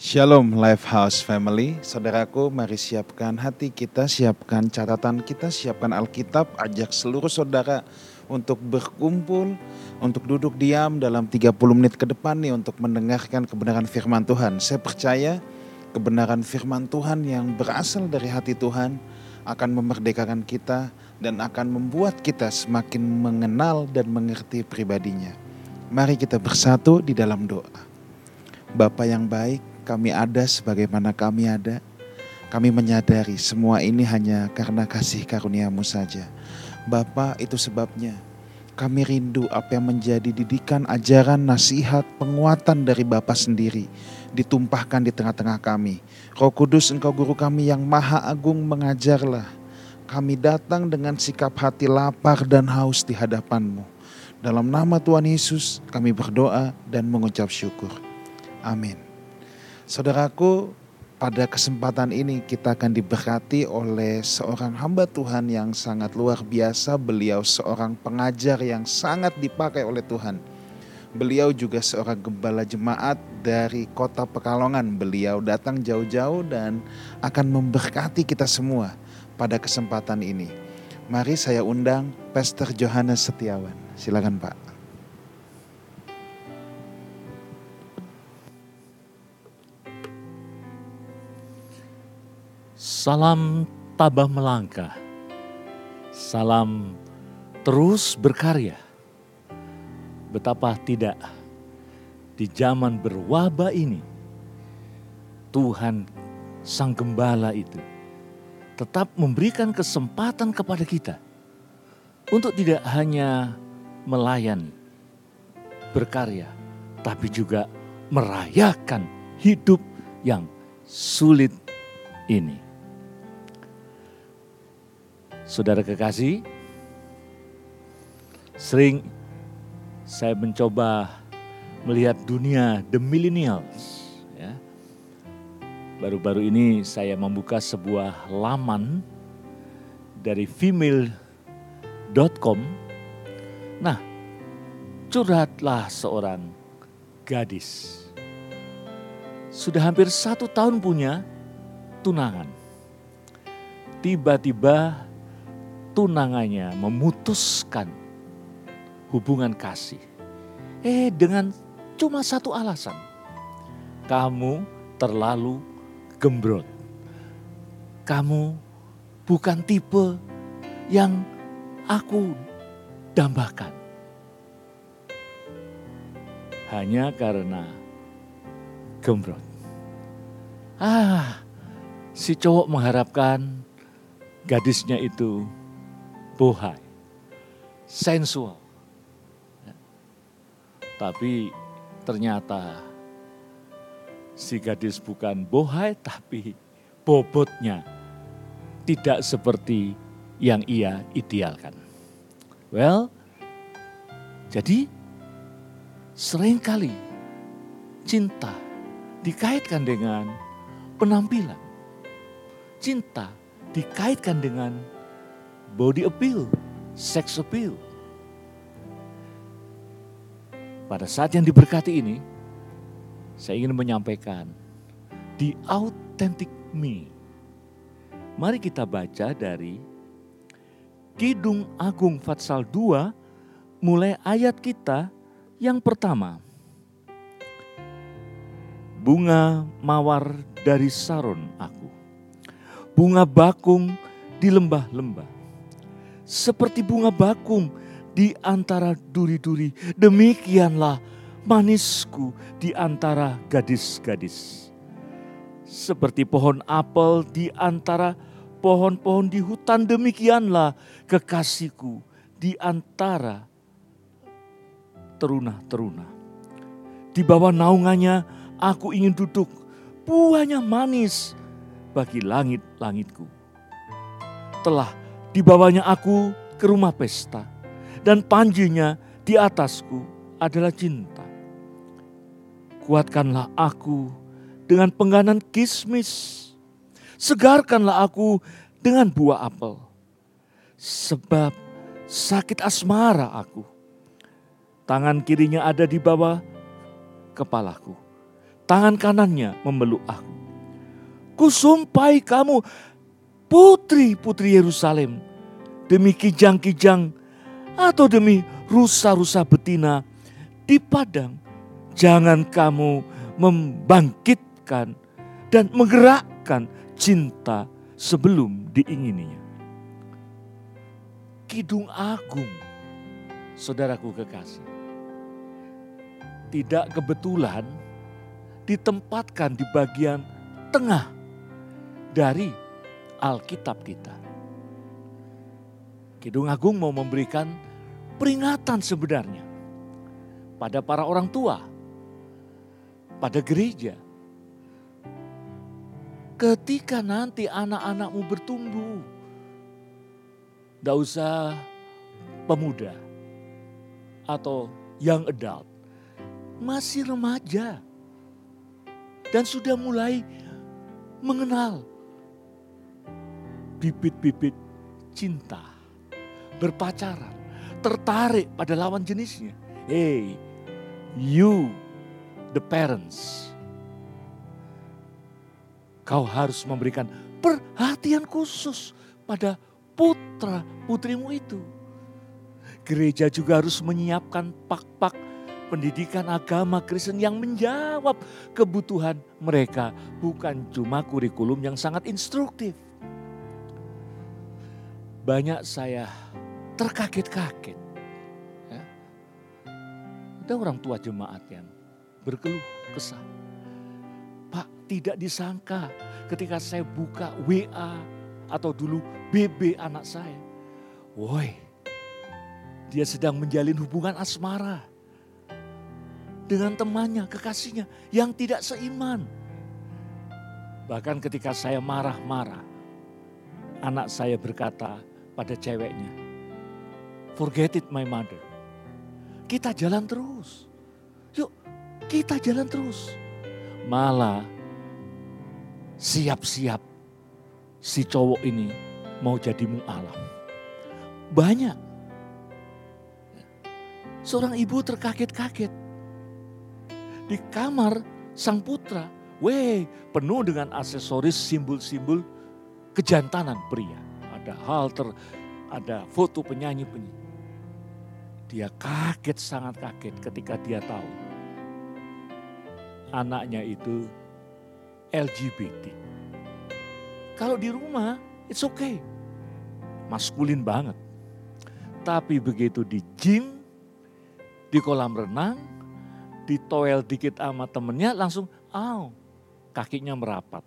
Shalom Lifehouse Family, saudaraku mari siapkan hati kita, siapkan catatan kita, siapkan Alkitab, ajak seluruh saudara untuk berkumpul, untuk duduk diam dalam 30 menit ke depan nih untuk mendengarkan kebenaran firman Tuhan. Saya percaya kebenaran firman Tuhan yang berasal dari hati Tuhan akan memerdekakan kita dan akan membuat kita semakin mengenal dan mengerti pribadinya. Mari kita bersatu di dalam doa. Bapa yang baik, kami ada sebagaimana kami ada. Kami menyadari semua ini hanya karena kasih karuniamu saja. Bapa itu sebabnya kami rindu apa yang menjadi didikan, ajaran, nasihat, penguatan dari Bapa sendiri ditumpahkan di tengah-tengah kami. Roh Kudus engkau guru kami yang maha agung mengajarlah. Kami datang dengan sikap hati lapar dan haus di hadapanmu. Dalam nama Tuhan Yesus kami berdoa dan mengucap syukur. Amin. Saudaraku, pada kesempatan ini kita akan diberkati oleh seorang hamba Tuhan yang sangat luar biasa. Beliau seorang pengajar yang sangat dipakai oleh Tuhan. Beliau juga seorang gembala jemaat dari kota Pekalongan. Beliau datang jauh-jauh dan akan memberkati kita semua pada kesempatan ini. Mari saya undang Pastor Johannes Setiawan. Silakan Pak. Salam tabah melangkah. Salam terus berkarya. Betapa tidak di zaman berwabah ini Tuhan Sang Gembala itu tetap memberikan kesempatan kepada kita untuk tidak hanya melayani, berkarya, tapi juga merayakan hidup yang sulit ini. Saudara kekasih, sering saya mencoba melihat dunia the millennials. Ya. Baru-baru ini saya membuka sebuah laman dari female.com. Nah, curhatlah seorang gadis. Sudah hampir satu tahun punya tunangan. Tiba-tiba tunangannya memutuskan hubungan kasih. Eh dengan cuma satu alasan. Kamu terlalu gembrot. Kamu bukan tipe yang aku dambakan. Hanya karena gembrot. Ah, si cowok mengharapkan gadisnya itu bohai, sensual. Ya. Tapi ternyata si gadis bukan bohai tapi bobotnya tidak seperti yang ia idealkan. Well, jadi sering kali cinta dikaitkan dengan penampilan. Cinta dikaitkan dengan body appeal, sex appeal. Pada saat yang diberkati ini, saya ingin menyampaikan the authentic me. Mari kita baca dari Kidung Agung Fatsal 2 mulai ayat kita yang pertama. Bunga mawar dari saron aku. Bunga bakung di lembah-lembah seperti bunga bakung di antara duri-duri. Demikianlah manisku di antara gadis-gadis. Seperti pohon apel di antara pohon-pohon di hutan, demikianlah kekasihku di antara teruna-teruna. Di bawah naungannya aku ingin duduk, buahnya manis bagi langit-langitku. Telah Dibawanya aku ke rumah pesta, dan panjinya di atasku adalah cinta. Kuatkanlah aku dengan pengganan kismis, segarkanlah aku dengan buah apel, sebab sakit asmara aku. Tangan kirinya ada di bawah kepalaku, tangan kanannya memeluk aku. Kusumpai kamu putri-putri Yerusalem demi kijang-kijang atau demi rusa-rusa betina di padang. Jangan kamu membangkitkan dan menggerakkan cinta sebelum diingininya. Kidung Agung, saudaraku kekasih, tidak kebetulan ditempatkan di bagian tengah dari Alkitab kita. Kidung Agung mau memberikan peringatan sebenarnya pada para orang tua, pada gereja. Ketika nanti anak-anakmu bertumbuh, tidak usah pemuda atau young adult, masih remaja dan sudah mulai mengenal bibit-bibit cinta, berpacaran, tertarik pada lawan jenisnya. Hey, you the parents. Kau harus memberikan perhatian khusus pada putra putrimu itu. Gereja juga harus menyiapkan pak-pak pendidikan agama Kristen yang menjawab kebutuhan mereka, bukan cuma kurikulum yang sangat instruktif. Banyak saya terkaget-kaget. Ya. Ada orang tua jemaat yang berkeluh kesah. Pak, tidak disangka ketika saya buka WA atau dulu BB anak saya. Woi, dia sedang menjalin hubungan asmara dengan temannya, kekasihnya yang tidak seiman. Bahkan ketika saya marah-marah, anak saya berkata pada ceweknya, "Forget it, my mother." Kita jalan terus. Yuk, kita jalan terus. Malah siap-siap si cowok ini mau jadi mu'alam. Banyak. Seorang ibu terkaget-kaget. Di kamar sang putra, weh penuh dengan aksesoris simbol-simbol kejantanan pria. Ada halter, ada foto penyanyi-penyanyi. Dia kaget, sangat kaget ketika dia tahu anaknya itu LGBT. Kalau di rumah, it's okay. Maskulin banget. Tapi begitu di gym, di kolam renang, di toel dikit sama temennya langsung, aw, kakinya merapat.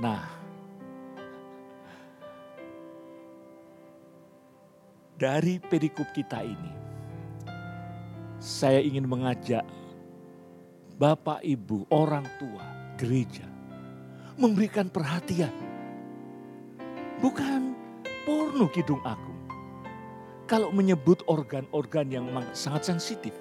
Nah, dari perikop kita ini, saya ingin mengajak Bapak, Ibu, orang tua, gereja, memberikan perhatian. Bukan porno kidung agung. Kalau menyebut organ-organ yang sangat sensitif.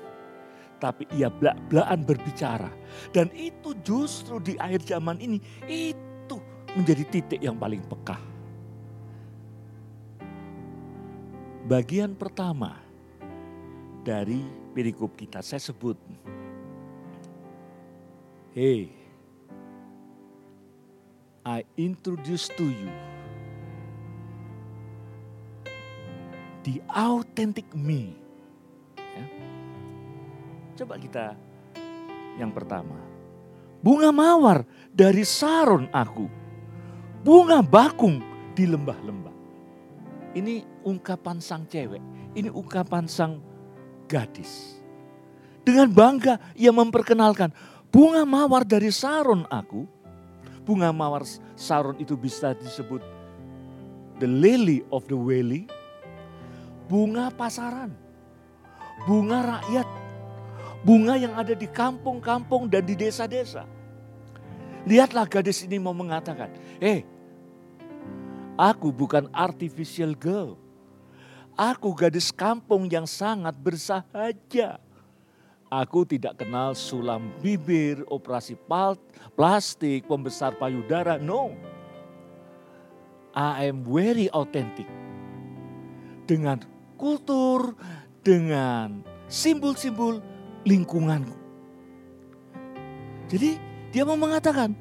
Tapi ia belak-belakan berbicara. Dan itu justru di akhir zaman ini, itu menjadi titik yang paling peka. Bagian pertama dari perikop kita saya sebut. Hei, I introduce to you the authentic me. Ya. Coba kita yang pertama. Bunga mawar dari saron aku. Bunga bakung di lembah-lembah. Ini ungkapan sang cewek. Ini ungkapan sang gadis. Dengan bangga ia memperkenalkan bunga mawar dari saron aku bunga mawar saron itu bisa disebut the lily of the valley, bunga pasaran, bunga rakyat, bunga yang ada di kampung-kampung dan di desa-desa. Lihatlah gadis ini mau mengatakan, eh hey, aku bukan artificial girl. Aku gadis kampung yang sangat bersahaja. Aku tidak kenal sulam bibir, operasi plastik, pembesar payudara. No. I am very authentic. Dengan kultur, dengan simbol-simbol lingkunganku. Jadi dia mau mengatakan,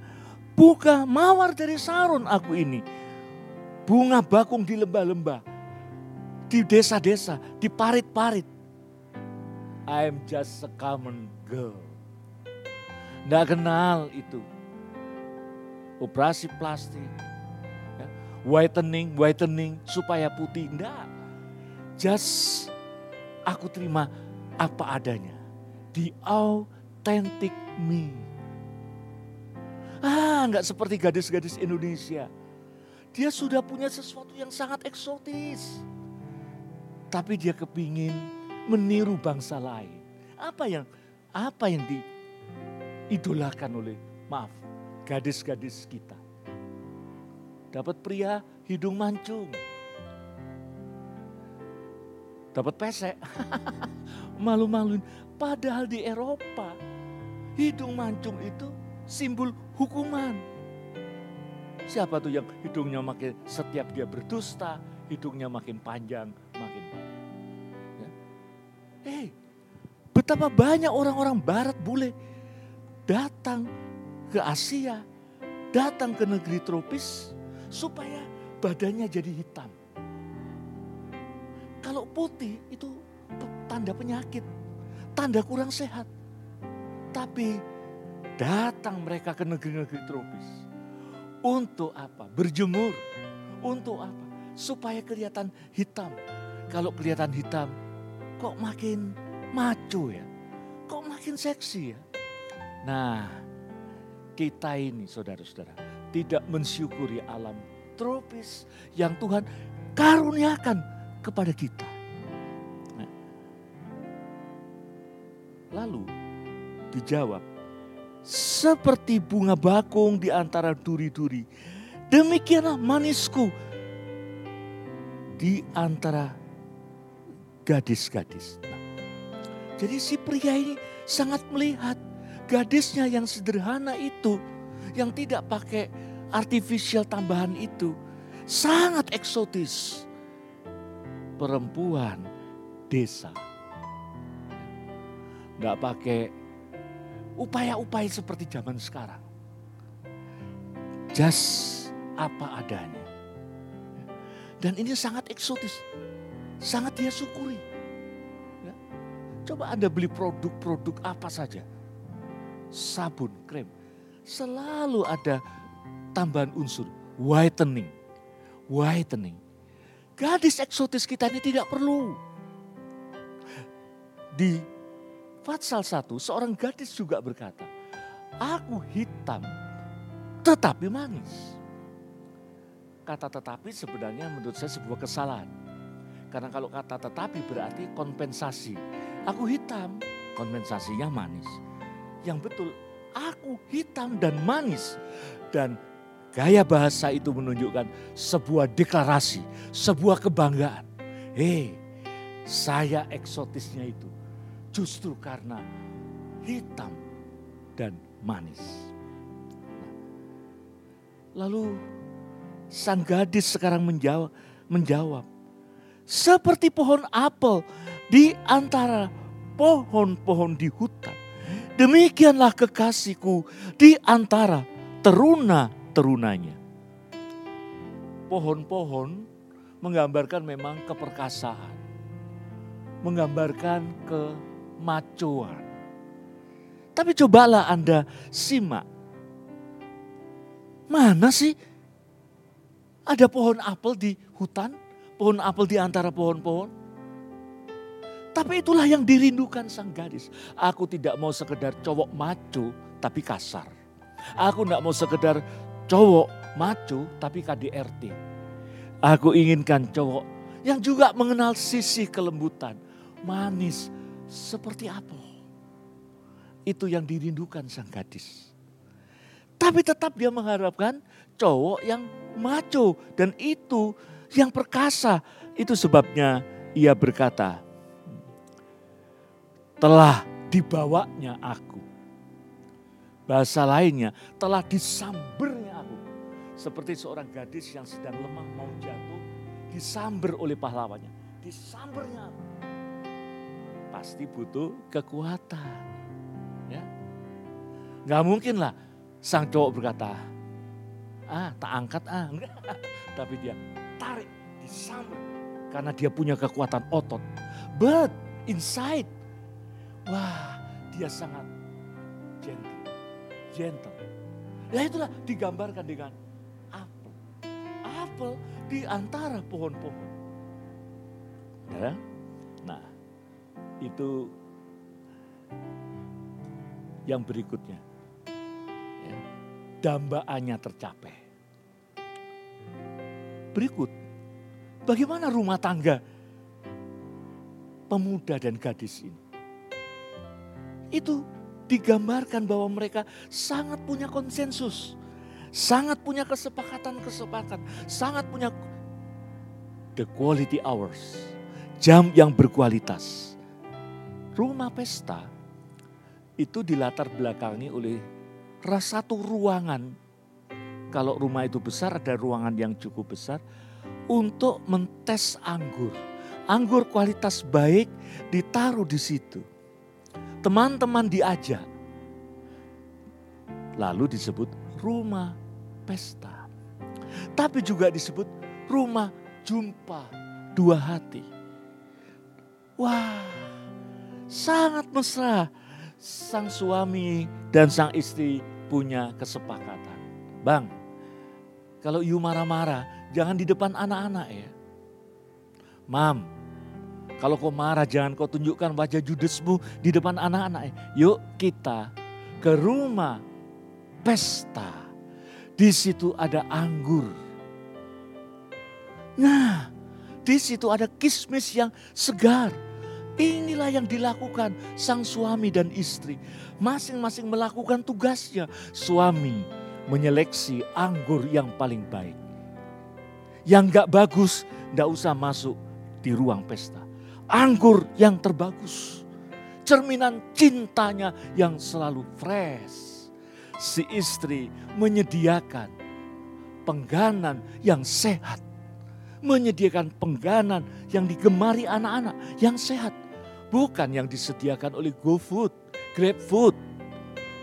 buka mawar dari sarun aku ini. Bunga bakung di lembah-lembah. Di desa-desa, di parit-parit. I am just a common girl. Nggak kenal itu. Operasi plastik. ya, Whitening, whitening supaya putih. Enggak. Just aku terima apa adanya. The authentic me. Ah, enggak seperti gadis-gadis Indonesia. Dia sudah punya sesuatu yang sangat eksotis. Tapi dia kepingin meniru bangsa lain. Apa yang apa yang diidolakan oleh maaf gadis-gadis kita. Dapat pria hidung mancung. Dapat pesek. Malu-maluin. Padahal di Eropa hidung mancung itu simbol hukuman. Siapa tuh yang hidungnya makin setiap dia berdusta, hidungnya makin panjang, makin panjang. Ya. Hey, betapa banyak orang-orang barat bule datang ke Asia, datang ke negeri tropis supaya badannya jadi hitam. Kalau putih itu tanda penyakit, tanda kurang sehat. Tapi datang mereka ke negeri-negeri tropis. Untuk apa? Berjemur. Untuk apa? Supaya kelihatan hitam. Kalau kelihatan hitam, kok makin maco ya? Kok makin seksi ya? Nah, kita ini saudara-saudara tidak mensyukuri alam tropis yang Tuhan karuniakan kepada kita. Nah, lalu dijawab, seperti bunga bakung di antara duri-duri, demikianlah manisku di antara gadis-gadis. Nah, jadi si pria ini sangat melihat gadisnya yang sederhana itu, yang tidak pakai artificial tambahan itu, sangat eksotis. Perempuan desa. Nggak pakai upaya-upaya seperti zaman sekarang. Just apa adanya. Dan ini sangat eksotis. Sangat dia syukuri. Ya. Coba Anda beli produk-produk apa saja. Sabun, krem. Selalu ada tambahan unsur. Whitening. Whitening. Gadis eksotis kita ini tidak perlu. Di Fatsal 1, seorang gadis juga berkata, Aku hitam tetapi manis. Kata tetapi sebenarnya menurut saya sebuah kesalahan. Karena kalau kata tetapi berarti kompensasi. Aku hitam, kompensasinya manis. Yang betul, aku hitam dan manis. Dan gaya bahasa itu menunjukkan sebuah deklarasi, sebuah kebanggaan. Hei, saya eksotisnya itu justru karena hitam dan manis. Lalu sang gadis sekarang menjawab, menjawab seperti pohon apel di antara pohon-pohon di hutan. Demikianlah kekasihku di antara teruna-terunanya. Pohon-pohon menggambarkan memang keperkasaan. Menggambarkan kemacuan. Tapi cobalah Anda simak. Mana sih ada pohon apel di hutan? Pohon apel di antara pohon-pohon? Tapi itulah yang dirindukan sang gadis. Aku tidak mau sekedar cowok maco tapi kasar. Aku tidak mau sekedar cowok maco tapi KDRT. Aku inginkan cowok yang juga mengenal sisi kelembutan, manis seperti apel. Itu yang dirindukan sang gadis. Tapi tetap dia mengharapkan cowok yang maco dan itu yang perkasa. Itu sebabnya ia berkata, telah dibawanya aku. Bahasa lainnya, telah disambernya aku. Seperti seorang gadis yang sedang lemah mau jatuh, disamber oleh pahlawannya. Disambernya aku. Pasti butuh kekuatan. Ya. Gak mungkin lah sang cowok berkata, ah tak angkat ah. Enggak. Tapi dia tarik, disambut. Karena dia punya kekuatan otot. But inside, wah dia sangat gentle. Gentle. Ya itulah digambarkan dengan apel. Apel di antara pohon-pohon. Ya. Nah, itu yang berikutnya. Ya. Dambaannya tercapai. Berikut, bagaimana rumah tangga pemuda dan gadis ini? Itu digambarkan bahwa mereka sangat punya konsensus, sangat punya kesepakatan-kesepakatan, sangat punya the quality hours, jam yang berkualitas. Rumah pesta itu dilatar belakangi oleh satu ruangan. Kalau rumah itu besar ada ruangan yang cukup besar untuk mentes anggur. Anggur kualitas baik ditaruh di situ. Teman-teman diajak. Lalu disebut rumah pesta. Tapi juga disebut rumah jumpa dua hati. Wah, sangat mesra sang suami dan sang istri punya kesepakatan. Bang, kalau you marah-marah, jangan di depan anak-anak ya. Mam, kalau kau marah jangan kau tunjukkan wajah judesmu di depan anak-anak ya. Yuk kita ke rumah pesta. Di situ ada anggur. Nah, di situ ada kismis yang segar Inilah yang dilakukan sang suami dan istri. Masing-masing melakukan tugasnya. Suami menyeleksi anggur yang paling baik. Yang gak bagus, gak usah masuk di ruang pesta. Anggur yang terbagus. Cerminan cintanya yang selalu fresh. Si istri menyediakan pengganan yang sehat menyediakan pengganan yang digemari anak-anak yang sehat bukan yang disediakan oleh GoFood, GrabFood.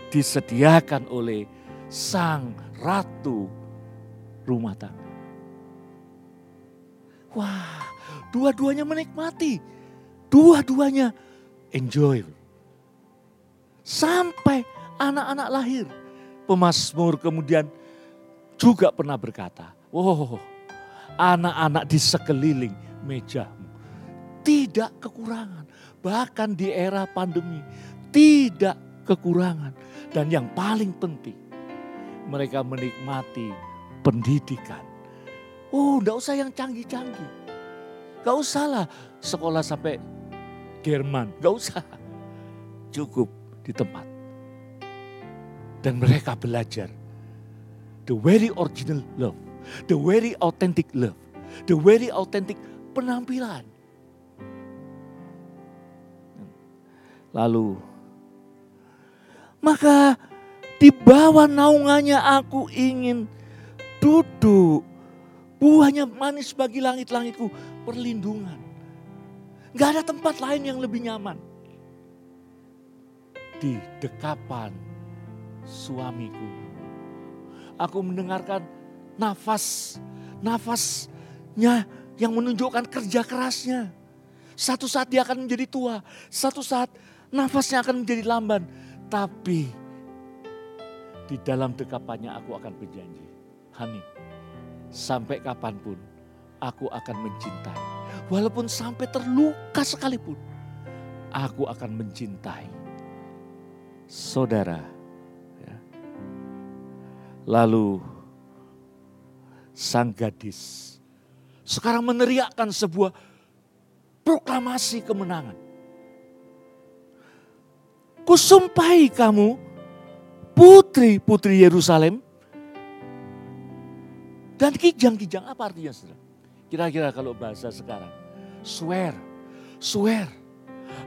Disediakan oleh sang ratu rumah tangga. Wah, dua-duanya menikmati. Dua-duanya enjoy. Sampai anak-anak lahir. Pemasmur kemudian juga pernah berkata, wow, anak-anak di sekeliling mejamu. Tidak kekurangan. Bahkan di era pandemi tidak kekurangan. Dan yang paling penting, mereka menikmati pendidikan. Oh, enggak usah yang canggih-canggih. Gak usah lah sekolah sampai Jerman, gak usah. Cukup di tempat. Dan mereka belajar the very original love, the very authentic love, the very authentic penampilan Lalu, maka di bawah naungannya aku ingin duduk. Buahnya manis bagi langit-langitku, perlindungan. Gak ada tempat lain yang lebih nyaman. Di dekapan suamiku. Aku mendengarkan nafas, nafasnya yang menunjukkan kerja kerasnya. Satu saat dia akan menjadi tua, satu saat nafasnya akan menjadi lamban. Tapi di dalam dekapannya aku akan berjanji. Hani, sampai kapan pun aku akan mencintai. Walaupun sampai terluka sekalipun, aku akan mencintai. Saudara, ya. lalu sang gadis sekarang meneriakkan sebuah proklamasi kemenangan kusumpahi kamu putri-putri Yerusalem dan kijang-kijang apa artinya saudara? Kira-kira kalau bahasa sekarang, swear, swear.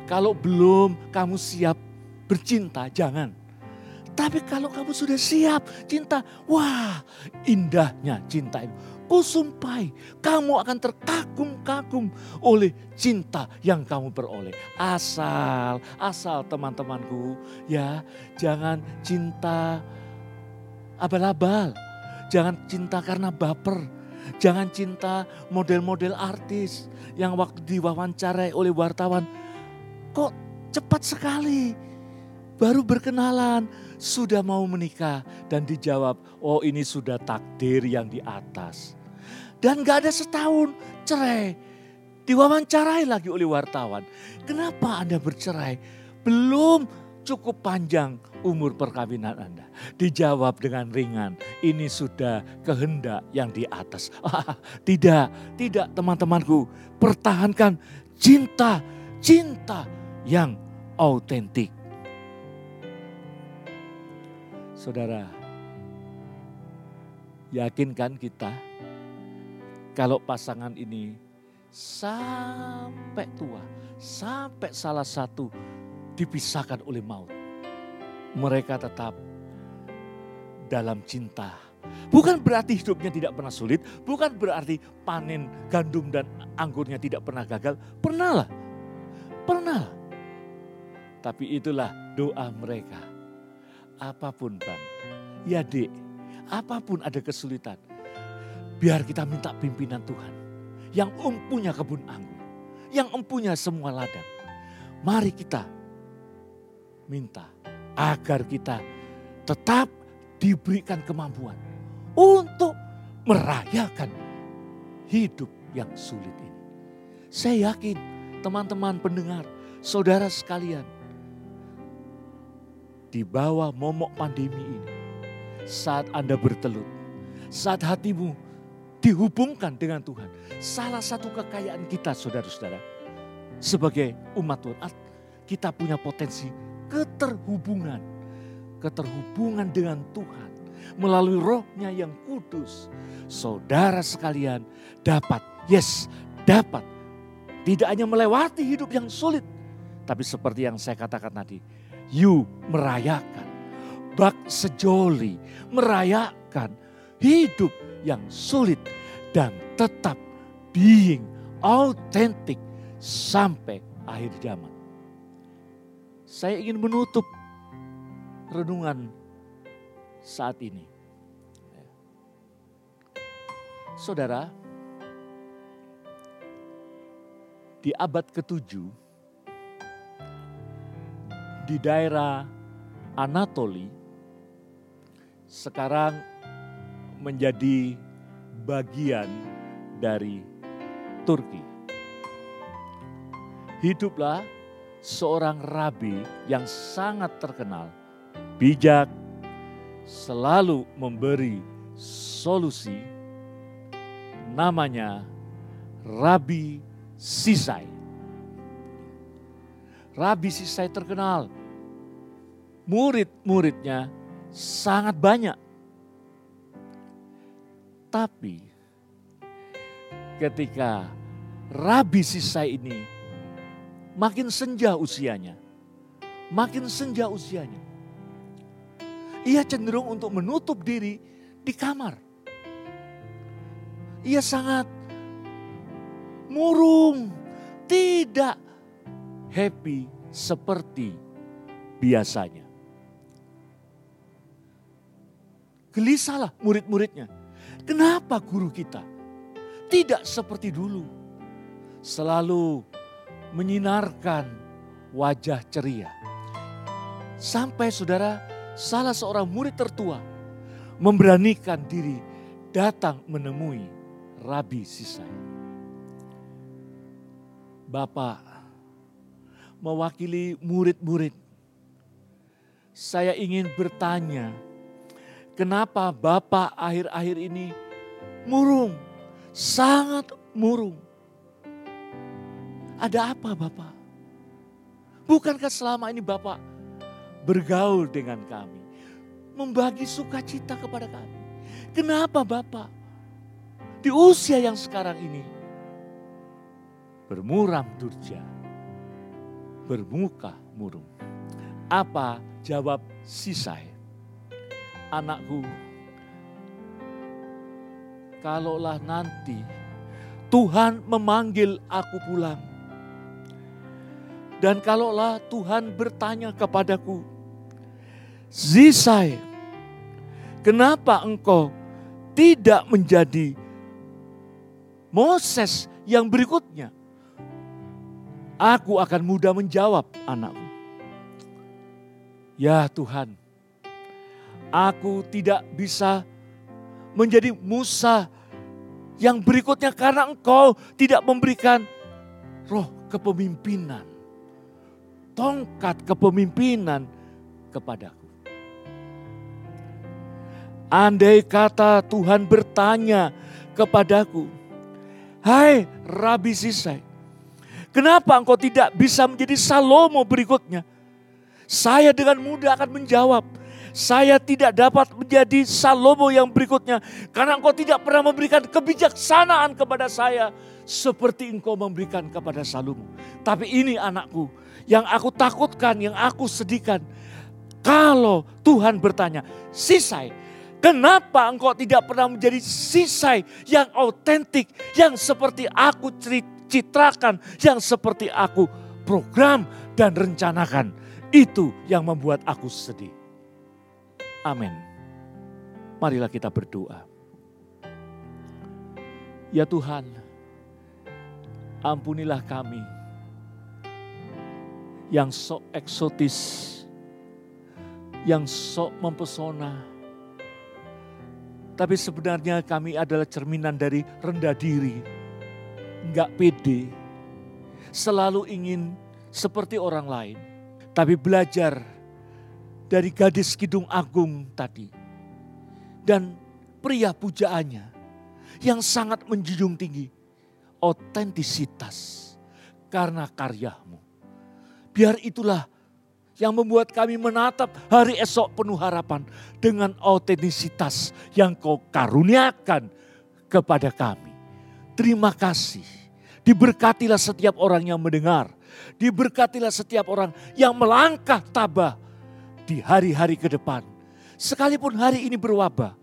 Kalau belum kamu siap bercinta, jangan. Tapi kalau kamu sudah siap cinta, wah indahnya cinta itu. Kusumpai kamu akan terkagum-kagum oleh cinta yang kamu peroleh. Asal, asal teman-temanku ya jangan cinta abal-abal. Jangan cinta karena baper. Jangan cinta model-model artis yang waktu diwawancarai oleh wartawan. Kok cepat sekali baru berkenalan, sudah mau menikah. Dan dijawab, oh ini sudah takdir yang di atas. Dan gak ada setahun cerai. Diwawancarai lagi oleh wartawan. Kenapa Anda bercerai? Belum cukup panjang umur perkawinan Anda. Dijawab dengan ringan, ini sudah kehendak yang di atas. tidak, tidak teman-temanku. Pertahankan cinta, cinta yang autentik. Saudara, yakinkan kita kalau pasangan ini sampai tua, sampai salah satu dipisahkan oleh maut. Mereka tetap dalam cinta. Bukan berarti hidupnya tidak pernah sulit, bukan berarti panen gandum dan anggurnya tidak pernah gagal. Pernah lah, pernah. Tapi itulah doa mereka. Apa pun bang, ya dek, apa pun ada kesulitan, Biar kita minta pimpinan Tuhan. Yang empunya kebun anggur. Yang empunya semua ladang. Mari kita minta agar kita tetap diberikan kemampuan untuk merayakan hidup yang sulit ini. Saya yakin teman-teman pendengar, saudara sekalian, di bawah momok pandemi ini, saat Anda bertelut, saat hatimu dihubungkan dengan Tuhan. Salah satu kekayaan kita saudara-saudara. Sebagai umat Tuhan, kita punya potensi keterhubungan. Keterhubungan dengan Tuhan. Melalui rohnya yang kudus. Saudara sekalian dapat, yes dapat. Tidak hanya melewati hidup yang sulit. Tapi seperti yang saya katakan tadi, you merayakan. Bak sejoli, merayakan hidup yang sulit dan tetap being authentic sampai akhir zaman. Saya ingin menutup renungan saat ini. Saudara, di abad ke-7 di daerah Anatoli sekarang menjadi bagian dari Turki. Hiduplah seorang rabi yang sangat terkenal, bijak, selalu memberi solusi. Namanya Rabi Sisai. Rabi Sisai terkenal. Murid-muridnya sangat banyak tapi ketika Rabi Sisai ini makin senja usianya, makin senja usianya, ia cenderung untuk menutup diri di kamar. Ia sangat murung, tidak happy seperti biasanya. Gelisahlah murid-muridnya Kenapa guru kita tidak seperti dulu? Selalu menyinarkan wajah ceria. Sampai saudara salah seorang murid tertua memberanikan diri datang menemui Rabi Sisai. Bapak mewakili murid-murid. Saya ingin bertanya Kenapa Bapak akhir-akhir ini murung, sangat murung? Ada apa Bapak? Bukankah selama ini Bapak bergaul dengan kami, membagi sukacita kepada kami? Kenapa Bapak di usia yang sekarang ini bermuram durja, bermuka murung? Apa jawab Sisai? Anakku, kalaulah nanti Tuhan memanggil aku pulang. Dan kalaulah Tuhan bertanya kepadaku, Zisai, kenapa engkau tidak menjadi Moses yang berikutnya? Aku akan mudah menjawab anakku. Ya Tuhan, aku tidak bisa menjadi Musa yang berikutnya karena engkau tidak memberikan roh kepemimpinan. Tongkat kepemimpinan kepadaku. Andai kata Tuhan bertanya kepadaku, Hai Rabi Sisai, kenapa engkau tidak bisa menjadi Salomo berikutnya? Saya dengan mudah akan menjawab, saya tidak dapat menjadi Salomo yang berikutnya. Karena engkau tidak pernah memberikan kebijaksanaan kepada saya. Seperti engkau memberikan kepada Salomo. Tapi ini anakku, yang aku takutkan, yang aku sedihkan. Kalau Tuhan bertanya, Sisai, kenapa engkau tidak pernah menjadi Sisai yang autentik, yang seperti aku citrakan, yang seperti aku program dan rencanakan. Itu yang membuat aku sedih. Amin. Marilah kita berdoa. Ya Tuhan, ampunilah kami yang sok eksotis, yang sok mempesona. Tapi sebenarnya kami adalah cerminan dari rendah diri, enggak pede, selalu ingin seperti orang lain. Tapi belajar dari gadis Kidung Agung tadi. Dan pria pujaannya yang sangat menjunjung tinggi otentisitas karena karyamu. Biar itulah yang membuat kami menatap hari esok penuh harapan dengan otentisitas yang kau karuniakan kepada kami. Terima kasih. Diberkatilah setiap orang yang mendengar. Diberkatilah setiap orang yang melangkah tabah di hari-hari ke depan. Sekalipun hari ini berwabah.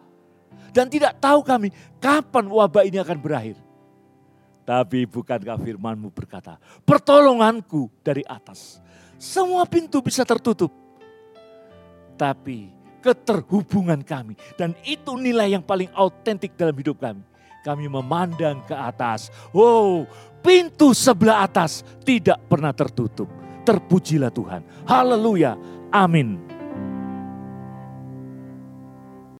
Dan tidak tahu kami kapan wabah ini akan berakhir. Tapi bukankah firmanmu berkata, pertolonganku dari atas. Semua pintu bisa tertutup. Tapi keterhubungan kami. Dan itu nilai yang paling autentik dalam hidup kami. Kami memandang ke atas. Wow, pintu sebelah atas tidak pernah tertutup. Terpujilah Tuhan. Haleluya. Amin.